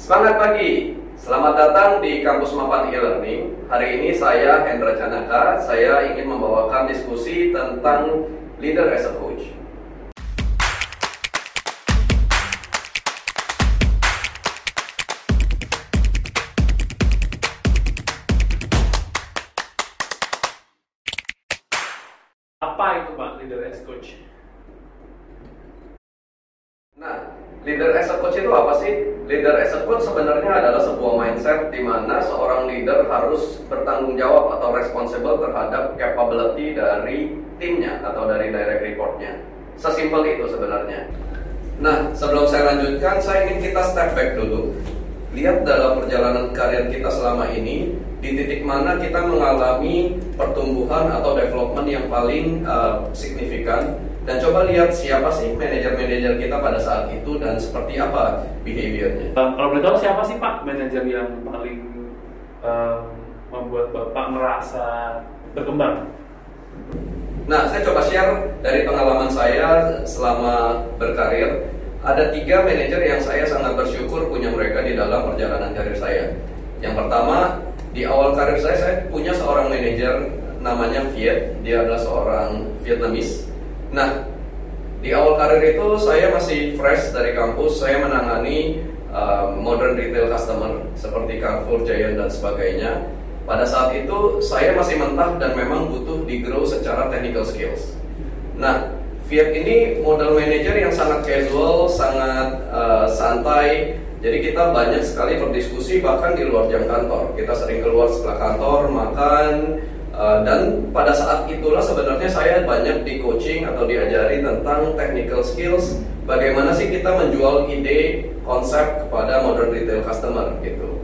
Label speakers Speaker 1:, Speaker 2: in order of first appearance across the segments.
Speaker 1: Semangat pagi, selamat datang di Kampus Mapan e-learning. Hari ini saya Hendra Canaka, saya ingin membawakan diskusi tentang leader as a coach.
Speaker 2: Apa itu Pak leader as coach?
Speaker 1: Nah, leader as a coach itu apa sih? Leader as a coach sebenarnya adalah sebuah mindset di mana seorang leader harus bertanggung jawab atau responsible terhadap capability dari timnya atau dari direct reportnya. Sesimpel itu sebenarnya. Nah, sebelum saya lanjutkan, saya ingin kita step back dulu. Lihat dalam perjalanan karir kita selama ini, di titik mana kita mengalami pertumbuhan atau development yang paling uh, signifikan dan coba lihat siapa sih manajer-manajer kita pada saat itu dan seperti apa behaviornya.
Speaker 2: Kalau boleh tahu siapa sih Pak manajer yang paling um, membuat Bapak merasa berkembang?
Speaker 1: Nah, saya coba share dari pengalaman saya selama berkarir. Ada tiga manajer yang saya sangat bersyukur punya mereka di dalam perjalanan karir saya. Yang pertama, di awal karir saya, saya punya seorang manajer namanya Viet. Dia adalah seorang Vietnamese. Nah, di awal karir itu saya masih fresh dari kampus. Saya menangani uh, modern retail customer seperti Carrefour, Giant, dan sebagainya. Pada saat itu saya masih mentah dan memang butuh di grow secara technical skills. Nah, Viet ini model manager yang sangat casual, sangat uh, santai. Jadi kita banyak sekali berdiskusi bahkan di luar jam kantor. Kita sering keluar setelah kantor, makan, uh, dan pada saat itulah sebenarnya saya banyak di coaching atau diajari tentang technical skills. Bagaimana sih kita menjual ide, konsep kepada modern retail customer gitu.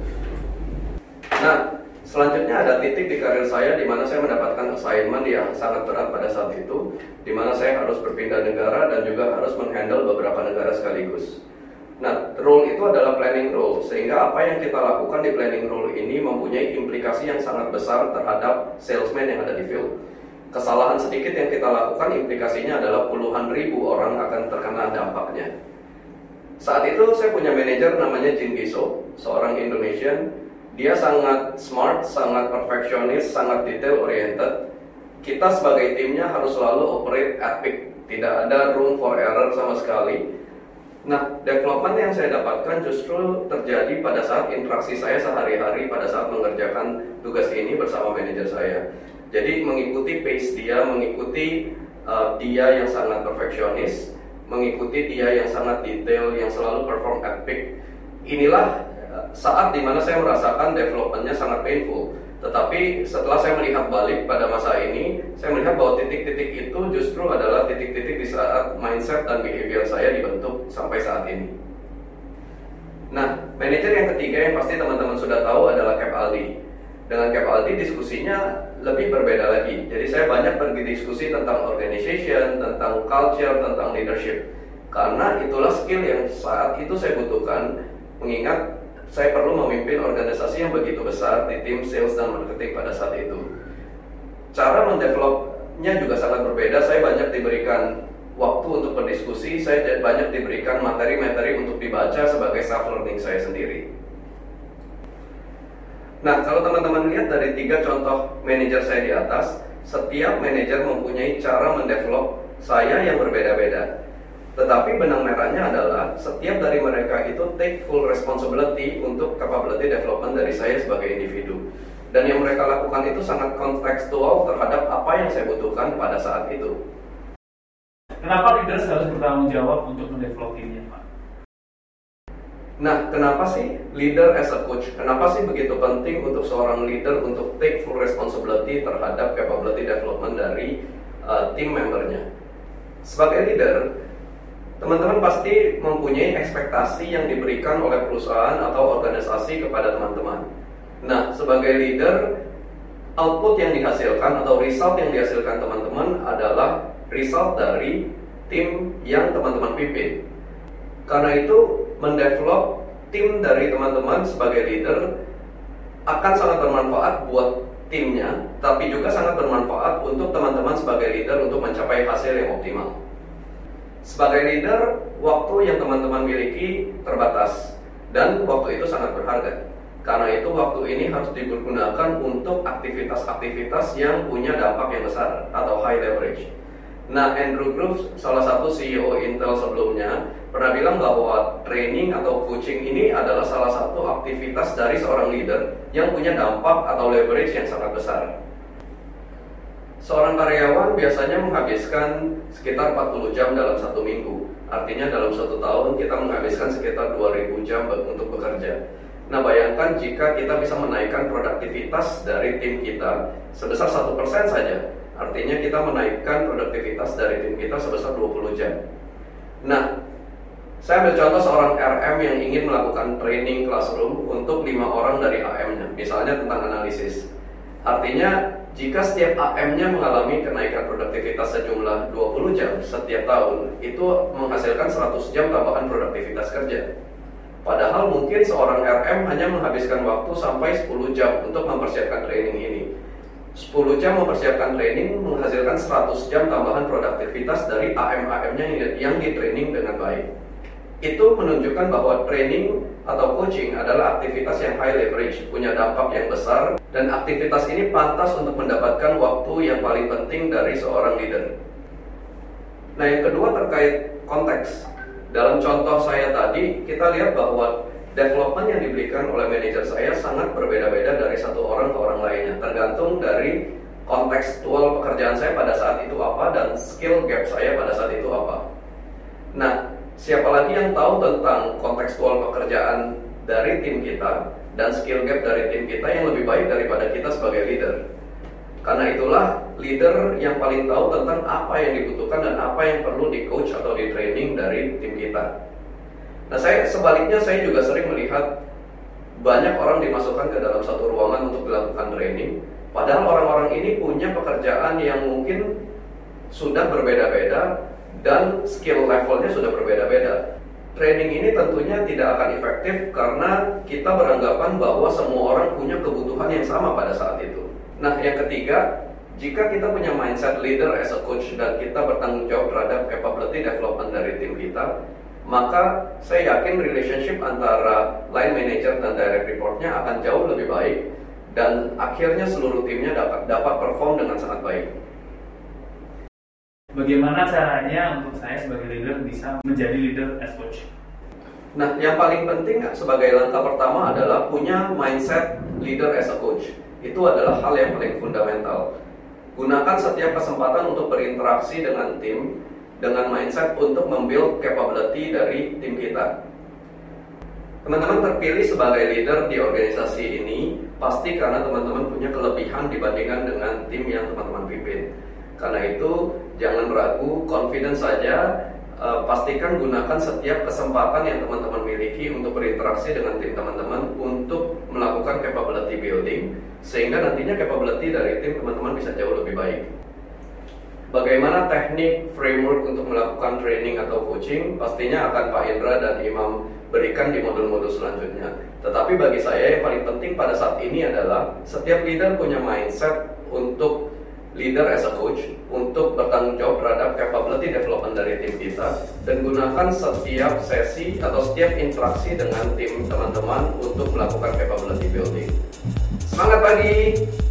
Speaker 1: Nah, Selanjutnya ada titik di karir saya di mana saya mendapatkan assignment yang sangat berat pada saat itu, di mana saya harus berpindah negara dan juga harus menghandle beberapa negara sekaligus. Nah, itu adalah planning role, sehingga apa yang kita lakukan di planning role ini mempunyai implikasi yang sangat besar terhadap salesman yang ada di field. Kesalahan sedikit yang kita lakukan implikasinya adalah puluhan ribu orang akan terkena dampaknya. Saat itu saya punya manajer namanya Jin Giso, seorang Indonesian dia sangat smart, sangat perfeksionis, sangat detail oriented. Kita sebagai timnya harus selalu operate at peak, tidak ada room for error sama sekali. Nah, development yang saya dapatkan justru terjadi pada saat interaksi saya sehari-hari pada saat mengerjakan tugas ini bersama manajer saya. Jadi mengikuti pace dia, mengikuti uh, dia yang sangat perfeksionis, mengikuti dia yang sangat detail, yang selalu perform peak. Inilah saat di mana saya merasakan developmentnya sangat painful. Tetapi setelah saya melihat balik pada masa ini, saya melihat bahwa titik-titik itu justru adalah titik-titik di saat mindset dan behavior saya dibentuk sampai saat ini. Nah, manajer yang ketiga yang pasti teman-teman sudah tahu adalah Cap Aldi. Dengan Cap Aldi diskusinya lebih berbeda lagi. Jadi saya banyak pergi diskusi tentang organization, tentang culture, tentang leadership. Karena itulah skill yang saat itu saya butuhkan, mengingat saya perlu memimpin organisasi yang begitu besar di tim sales dan marketing pada saat itu. Cara mendevelopnya juga sangat berbeda. Saya banyak diberikan waktu untuk berdiskusi, saya banyak diberikan materi-materi untuk dibaca sebagai self learning saya sendiri. Nah, kalau teman-teman lihat dari tiga contoh manajer saya di atas, setiap manajer mempunyai cara mendevelop saya yang berbeda-beda. Tetapi benang merahnya adalah setiap dari mereka itu take full responsibility untuk capability development dari saya sebagai individu. Dan yang mereka lakukan itu sangat kontekstual terhadap apa yang saya butuhkan pada saat itu.
Speaker 2: Kenapa leaders harus bertanggung jawab untuk mendevelop timnya, Pak?
Speaker 1: Nah, kenapa sih leader as a coach? Kenapa sih begitu penting untuk seorang leader untuk take full responsibility terhadap capability development dari uh, tim membernya? Sebagai leader, Teman-teman pasti mempunyai ekspektasi yang diberikan oleh perusahaan atau organisasi kepada teman-teman. Nah, sebagai leader, output yang dihasilkan atau result yang dihasilkan teman-teman adalah result dari tim yang teman-teman pimpin. Karena itu, mendevelop tim dari teman-teman sebagai leader akan sangat bermanfaat buat timnya, tapi juga sangat bermanfaat untuk teman-teman sebagai leader untuk mencapai hasil yang optimal. Sebagai leader, waktu yang teman-teman miliki terbatas. Dan waktu itu sangat berharga. Karena itu waktu ini harus digunakan untuk aktivitas-aktivitas yang punya dampak yang besar atau high leverage. Nah, Andrew Groves, salah satu CEO Intel sebelumnya, pernah bilang bahwa training atau coaching ini adalah salah satu aktivitas dari seorang leader yang punya dampak atau leverage yang sangat besar. Seorang karyawan biasanya menghabiskan sekitar 40 jam dalam satu minggu. Artinya dalam satu tahun kita menghabiskan sekitar 2000 jam untuk bekerja. Nah bayangkan jika kita bisa menaikkan produktivitas dari tim kita sebesar satu persen saja, artinya kita menaikkan produktivitas dari tim kita sebesar 20 jam. Nah, saya ambil contoh seorang RM yang ingin melakukan training classroom untuk lima orang dari AM-nya, misalnya tentang analisis. Artinya, jika setiap AM-nya mengalami kenaikan produktivitas sejumlah 20 jam setiap tahun, itu menghasilkan 100 jam tambahan produktivitas kerja. Padahal mungkin seorang RM hanya menghabiskan waktu sampai 10 jam untuk mempersiapkan training ini. 10 jam mempersiapkan training menghasilkan 100 jam tambahan produktivitas dari AM-AM-nya yang di training dengan baik. Itu menunjukkan bahwa training atau coaching adalah aktivitas yang high leverage, punya dampak yang besar, dan aktivitas ini pantas untuk mendapatkan waktu yang paling penting dari seorang leader. Nah, yang kedua terkait konteks. Dalam contoh saya tadi, kita lihat bahwa development yang diberikan oleh manajer saya sangat berbeda-beda dari satu orang ke orang lainnya, tergantung dari kontekstual pekerjaan saya pada saat itu apa dan skill gap saya pada saat itu apa. Nah, siapa lagi yang tahu tentang kontekstual pekerjaan dari tim kita dan skill gap dari tim kita yang lebih baik daripada kita sebagai leader? Karena itulah leader yang paling tahu tentang apa yang dibutuhkan dan apa yang perlu di coach atau di training dari tim kita. Nah, saya sebaliknya saya juga sering melihat banyak orang dimasukkan ke dalam satu ruangan untuk dilakukan training, padahal orang-orang ini punya pekerjaan yang mungkin sudah berbeda-beda dan skill levelnya sudah berbeda-beda. Training ini tentunya tidak akan efektif karena kita beranggapan bahwa semua orang punya kebutuhan yang sama pada saat itu. Nah, yang ketiga, jika kita punya mindset leader as a coach dan kita bertanggung jawab terhadap capability development dari tim kita, maka saya yakin relationship antara line manager dan direct reportnya akan jauh lebih baik dan akhirnya seluruh timnya dapat dapat perform dengan sangat baik.
Speaker 2: Bagaimana caranya untuk saya sebagai leader bisa menjadi leader as coach?
Speaker 1: Nah, yang paling penting sebagai langkah pertama adalah punya mindset leader as a coach itu adalah hal yang paling fundamental. Gunakan setiap kesempatan untuk berinteraksi dengan tim dengan mindset untuk membuild capability dari tim kita. Teman-teman terpilih sebagai leader di organisasi ini pasti karena teman-teman punya kelebihan dibandingkan dengan tim yang teman-teman pimpin. Karena itu jangan ragu, confidence saja uh, pastikan gunakan setiap kesempatan yang teman-teman miliki untuk berinteraksi dengan tim teman-teman untuk melakukan capability building sehingga nantinya capability dari tim teman-teman bisa jauh lebih baik. Bagaimana teknik framework untuk melakukan training atau coaching pastinya akan Pak Indra dan Imam berikan di modul-modul selanjutnya. Tetapi bagi saya yang paling penting pada saat ini adalah setiap leader punya mindset untuk leader as a coach untuk bertanggung jawab terhadap capability development dari tim kita dan gunakan setiap sesi atau setiap interaksi dengan tim teman-teman untuk melakukan capability building. Semangat pagi!